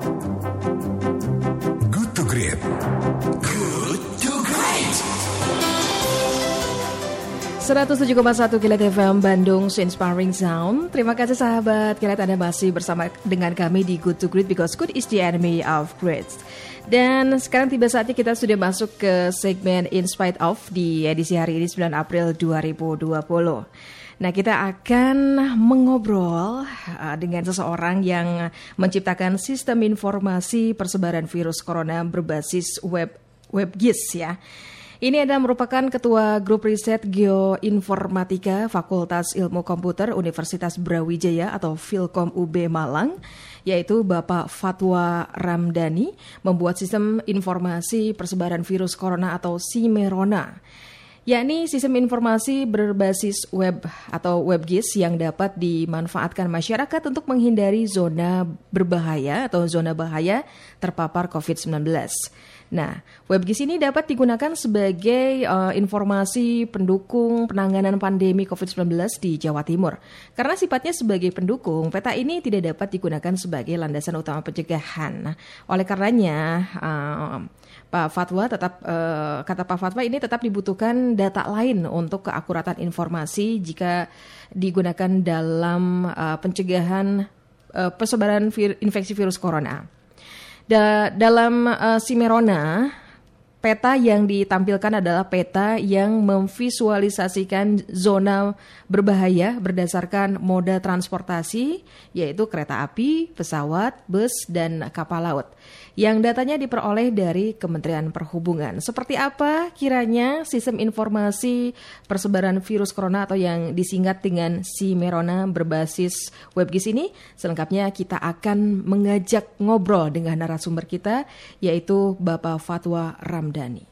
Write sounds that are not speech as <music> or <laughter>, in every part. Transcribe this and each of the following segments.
Good to Great. Good to Great. 107,1 Kilat FM Bandung Inspiring Sound. Terima kasih sahabat Kilat Anda masih bersama dengan kami di Good to Great because good is the enemy of great. Dan sekarang tiba saatnya kita sudah masuk ke segmen In Spite of di edisi hari ini 9 April 2020. Nah, kita akan mengobrol uh, dengan seseorang yang menciptakan sistem informasi persebaran virus corona berbasis web WebGIS ya. Ini adalah merupakan Ketua Grup Riset Geoinformatika Fakultas Ilmu Komputer Universitas Brawijaya atau Filkom UB Malang, yaitu Bapak Fatwa Ramdhani, membuat sistem informasi persebaran virus corona atau SIMERONA yakni sistem informasi berbasis web atau WebGIS yang dapat dimanfaatkan masyarakat untuk menghindari zona berbahaya atau zona bahaya terpapar COVID-19. Nah, WebGIS ini dapat digunakan sebagai uh, informasi pendukung penanganan pandemi COVID-19 di Jawa Timur. Karena sifatnya sebagai pendukung, peta ini tidak dapat digunakan sebagai landasan utama pencegahan. Nah, oleh karenanya, uh, Pak Fatwa tetap uh, kata Pak Fatwa ini tetap dibutuhkan data lain untuk keakuratan informasi jika digunakan dalam uh, pencegahan uh, persebaran vir infeksi virus corona. Da dalam uh, Simerona, peta yang ditampilkan adalah peta yang memvisualisasikan zona berbahaya berdasarkan moda transportasi, yaitu kereta api, pesawat, bus, dan kapal laut yang datanya diperoleh dari Kementerian Perhubungan. Seperti apa kiranya sistem informasi persebaran virus corona atau yang disingkat dengan Simerona berbasis WebGIS ini? Selengkapnya kita akan mengajak ngobrol dengan narasumber kita yaitu Bapak Fatwa Ramdhani.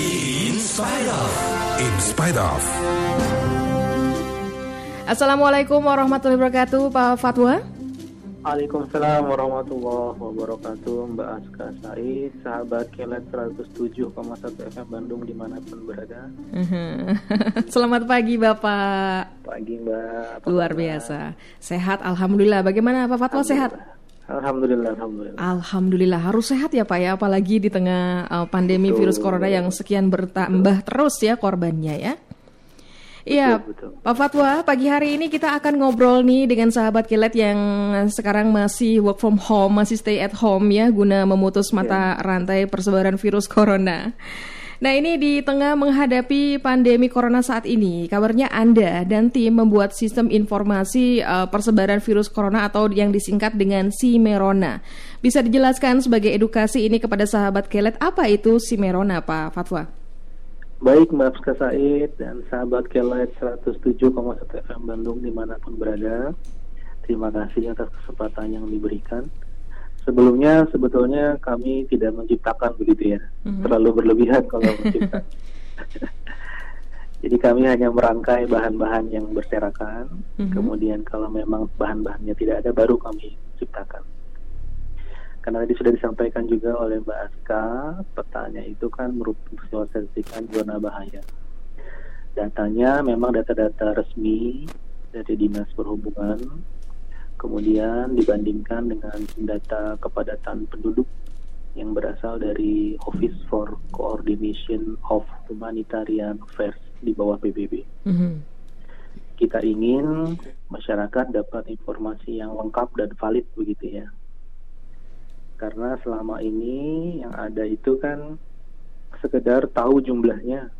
In spite of. In spite of. Assalamualaikum warahmatullahi wabarakatuh Pak Fatwa. Waalaikumsalam warahmatullahi wabarakatuh Mbak Aska Said Sahabat Kelet 107,1 FM Bandung di mana pun berada <laughs> Selamat pagi Bapak Pagi Mbak Luar biasa Sehat Alhamdulillah Bagaimana Pak Fatwa sehat? Alhamdulillah Alhamdulillah Alhamdulillah harus sehat ya Pak ya Apalagi di tengah uh, pandemi virus corona yang sekian bertambah terus ya korbannya ya Iya, betul. Pak Fatwa, pagi hari ini kita akan ngobrol nih dengan sahabat kilat yang sekarang masih work from home, masih stay at home ya, guna memutus mata rantai persebaran virus corona. Nah ini di tengah menghadapi pandemi corona saat ini, kabarnya Anda dan tim membuat sistem informasi uh, persebaran virus corona atau yang disingkat dengan Simerona. Bisa dijelaskan sebagai edukasi ini kepada sahabat kelet apa itu Simerona, Pak Fatwa? Baik Aska Said dan sahabat Kelet 107,1 FM Bandung di mana pun berada Terima kasih atas kesempatan yang diberikan Sebelumnya sebetulnya kami tidak menciptakan begitu ya Mhm. Terlalu berlebihan kalau <laughs> menciptakan Jadi kami hanya merangkai bahan-bahan yang berserakan, Mhm. kemudian kalau memang bahan-bahannya tidak ada baru kami ciptakan. Karena tadi sudah disampaikan juga oleh Mbak Aska, petanya itu kan merupakan zona bahaya. Datanya memang data-data resmi dari Dinas Perhubungan, kemudian dibandingkan dengan data kepadatan penduduk yang berasal dari Office for Coordination of Humanitarian Affairs di bawah PBB. Mhm. Kita ingin masyarakat dapat informasi yang lengkap dan valid begitu ya. Karena selama ini yang ada itu kan sekedar tahu jumlahnya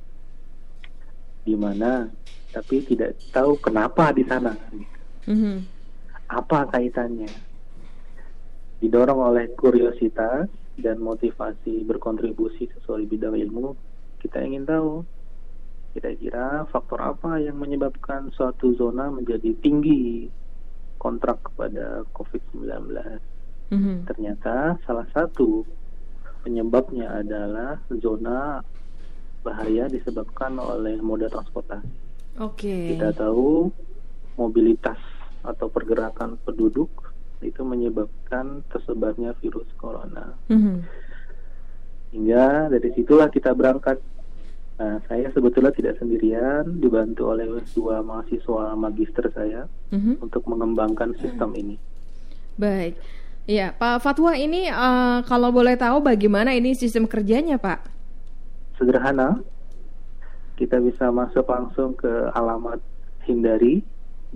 di mana, tapi tidak tahu kenapa di sana. Mhm. Apa kaitannya? Didorong oleh kuriositas dan motivasi berkontribusi sesuai bidang ilmu, kita ingin tahu kira-kira faktor apa yang menyebabkan suatu zona menjadi tinggi kontrak kepada COVID-19. Mhm. Ternyata salah satu penyebabnya adalah zona bahaya disebabkan oleh moda transportasi. Oke. Kita tahu mobilitas atau pergerakan penduduk itu menyebabkan tersebarnya virus corona. Mhm. Hingga dari situlah kita berangkat. Nah, saya sebetulnya tidak sendirian, dibantu oleh dua mahasiswa magister saya Mhm. untuk mengembangkan sistem ini. Baik. Ya, Pak Fatwa ini uh, kalau boleh tahu bagaimana ini sistem kerjanya, Pak? Sederhana. Kita bisa masuk langsung ke alamat hindari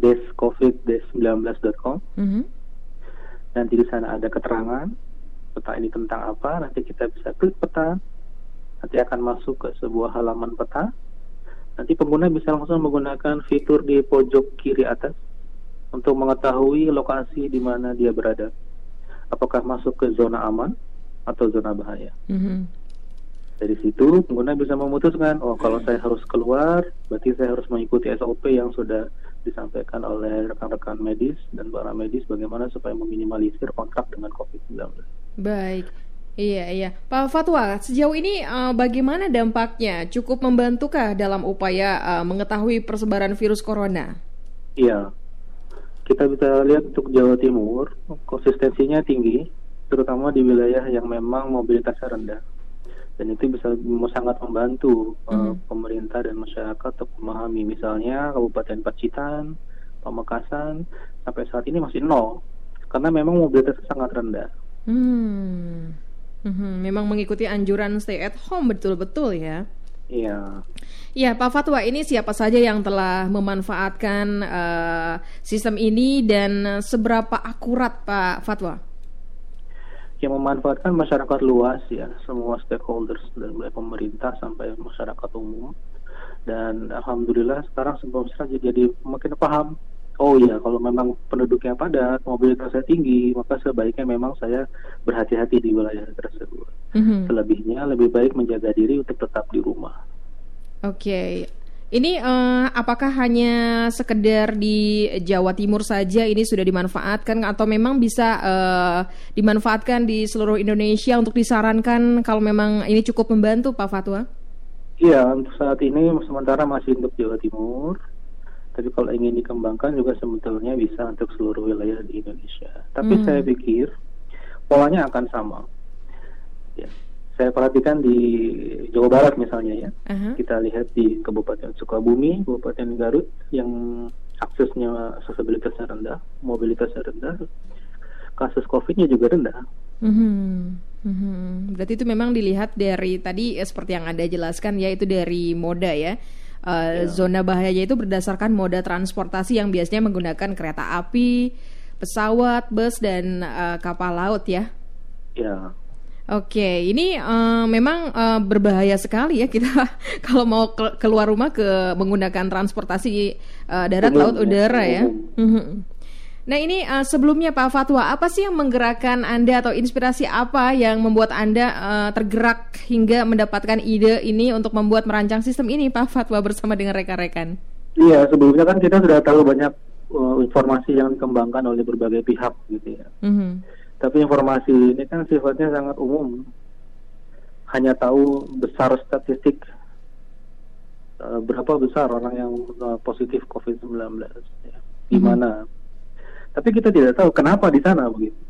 descovid-19.com. Mm -hmm. Nanti di sana ada keterangan peta ini tentang apa. Nanti kita bisa klik peta. Nanti akan masuk ke sebuah halaman peta. Nanti pengguna bisa langsung menggunakan fitur di pojok kiri atas untuk mengetahui lokasi di mana dia berada apakah masuk ke zona aman atau zona bahaya. Mm-hmm. Dari situ pengguna bisa memutuskan, oh kalau saya harus keluar, berarti saya harus mengikuti SOP yang sudah disampaikan oleh rekan-rekan medis dan para medis bagaimana supaya meminimalisir kontak dengan COVID-19. Baik. Iya, iya. Pak Fatwa, sejauh ini uh, bagaimana dampaknya? Cukup membantukah dalam upaya uh, mengetahui persebaran virus corona? Iya, kita bisa lihat untuk Jawa Timur konsistensinya tinggi terutama di wilayah yang memang mobilitasnya rendah dan itu bisa sangat membantu mm. uh, pemerintah dan masyarakat untuk memahami misalnya Kabupaten Pacitan, Pamekasan sampai saat ini masih nol karena memang mobilitasnya sangat rendah. Hmm. Hmm, memang mengikuti anjuran stay at home betul-betul ya. Iya. Ya, Pak Fatwa, ini siapa saja yang telah memanfaatkan uh, sistem ini dan seberapa akurat Pak Fatwa? Yang memanfaatkan masyarakat luas ya, semua stakeholders dari mulai pemerintah sampai masyarakat umum. Dan alhamdulillah sekarang sebelum saja jadi makin paham. Oh iya, kalau memang penduduknya padat, mobilitasnya tinggi, maka sebaiknya memang saya berhati-hati di wilayah tersebut. Mm-hmm. Selebihnya lebih baik menjaga diri untuk tetap di rumah. Oke. Okay. Ini uh, apakah hanya sekedar di Jawa Timur saja ini sudah dimanfaatkan atau memang bisa uh, dimanfaatkan di seluruh Indonesia untuk disarankan kalau memang ini cukup membantu Pak Fatwa? Iya, untuk saat ini sementara masih untuk Jawa Timur. Tapi kalau ingin dikembangkan juga sebetulnya bisa untuk seluruh wilayah di Indonesia. Tapi hmm. saya pikir polanya akan sama. Ya saya perhatikan di Jawa Barat misalnya ya, uh-huh. kita lihat di Kabupaten Sukabumi, Kabupaten Garut yang aksesnya aksesibilitasnya rendah, mobilitasnya rendah, kasus COVID-nya juga rendah. Uh-huh. Uh-huh. Berarti itu memang dilihat dari tadi eh, seperti yang anda jelaskan ya itu dari moda ya. Uh, ya. Zona bahayanya itu berdasarkan moda transportasi yang biasanya menggunakan kereta api, pesawat, bus dan uh, kapal laut ya. Ya. Oke, ini uh, memang uh, berbahaya sekali ya kita <laughs> kalau mau ke keluar rumah ke menggunakan transportasi uh, darat, laut, udara ya. Mhm. Nah ini uh, sebelumnya Pak Fatwa, apa sih yang menggerakkan Anda atau inspirasi apa yang membuat Anda uh, tergerak hingga mendapatkan ide ini untuk membuat merancang sistem ini Pak Fatwa bersama dengan rekan-rekan? Iya, sebelumnya kan kita sudah tahu banyak uh, informasi yang dikembangkan oleh berbagai pihak gitu ya. Mm -hmm tapi informasi ini kan sifatnya sangat umum. Hanya tahu besar statistik uh, berapa besar orang yang uh, positif COVID-19 ya. Di mana. Hmm. Tapi kita tidak tahu kenapa di sana begitu.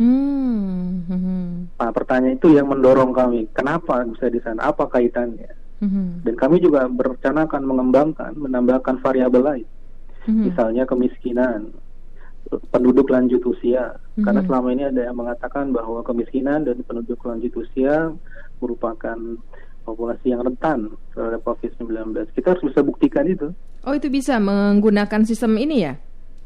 Hmm. Nah, pertanyaan itu yang mendorong kami, kenapa bisa di sana? Apa kaitannya? Hmm. Dan kami juga berencana akan mengembangkan, menambahkan variabel lain, hmm. misalnya kemiskinan, penduduk lanjut usia mm-hmm. karena selama ini ada yang mengatakan bahwa kemiskinan dan penduduk lanjut usia merupakan populasi yang rentan terhadap COVID-19. Kita harus bisa buktikan itu. Oh, itu bisa menggunakan sistem ini ya?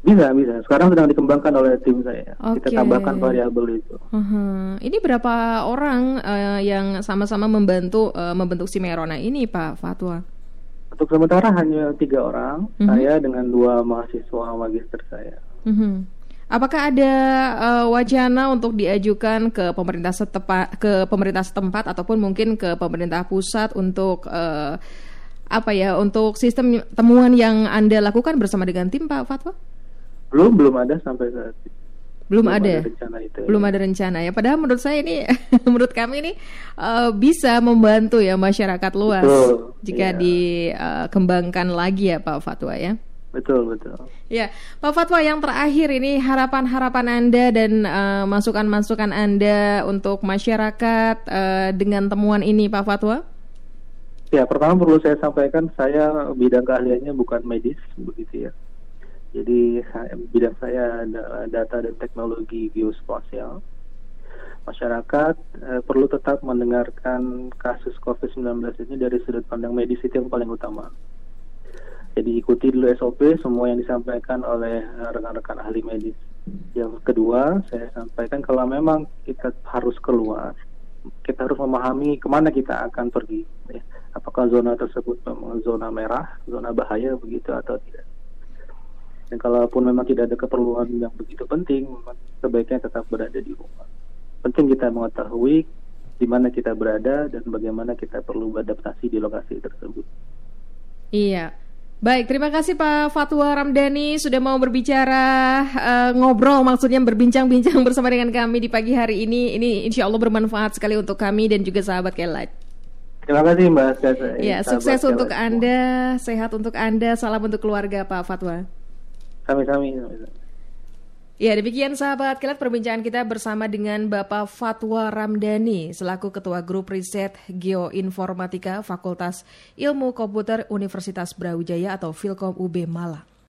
Bisa, bisa. Sekarang sedang dikembangkan oleh tim saya. Okay. Kita tambahkan variabel itu. Uh-huh. Ini berapa orang uh, yang sama-sama membantu uh, membentuk si Merona ini, Pak Fatwa? Untuk sementara hanya tiga orang, uh-huh. saya dengan dua mahasiswa magister saya. Mm-hmm. Apakah ada uh, wacana untuk diajukan ke pemerintah setempat, ke pemerintah setempat ataupun mungkin ke pemerintah pusat untuk uh, apa ya untuk sistem temuan yang anda lakukan bersama dengan tim Pak Fatwa? Belum belum ada sampai saat ini. Belum, belum ada, ada rencana itu, belum ya. ada rencana ya. Padahal menurut saya ini, <laughs> menurut kami ini uh, bisa membantu ya masyarakat luas Betul, jika iya. dikembangkan lagi ya Pak Fatwa ya. Betul, betul. Ya, Pak Fatwa yang terakhir ini harapan-harapan Anda dan uh, masukan-masukan Anda untuk masyarakat uh, dengan temuan ini, Pak Fatwa? Ya, pertama perlu saya sampaikan saya bidang keahliannya bukan medis begitu ya. Jadi bidang saya adalah data dan teknologi geospasial. Masyarakat eh, perlu tetap mendengarkan kasus COVID-19 ini dari sudut pandang medis itu yang paling utama. Jadi ikuti dulu SOP semua yang disampaikan oleh eh, rekan-rekan ahli medis. Yang kedua, saya sampaikan kalau memang kita harus keluar, kita harus memahami ke mana kita akan pergi. Ya. Apakah zona tersebut memang zona merah, zona bahaya begitu atau tidak. Dan kalaupun memang tidak ada keperluan yang begitu penting, sebaiknya tetap berada di rumah. Penting kita mengetahui di mana kita berada dan bagaimana kita perlu beradaptasi di lokasi tersebut. Iya. Baik, terima kasih Pak Fatwa Ramdhani sudah mau berbicara uh, ngobrol, maksudnya berbincang-bincang <laughs> bersama dengan kami di pagi hari ini. Ini insya Allah bermanfaat sekali untuk kami dan juga sahabat Kelat. Terima kasih Mbak. Ya, sukses untuk Anda, sehat untuk Anda, salam untuk keluarga Pak Fatwa. Kami-kami. Ya, demikian sahabat kilat perbincangan kita bersama dengan Bapak Fatwa Ramdhani selaku Ketua Grup Riset Geoinformatika Fakultas Ilmu Komputer Universitas Brawijaya atau Filkom UB Malang.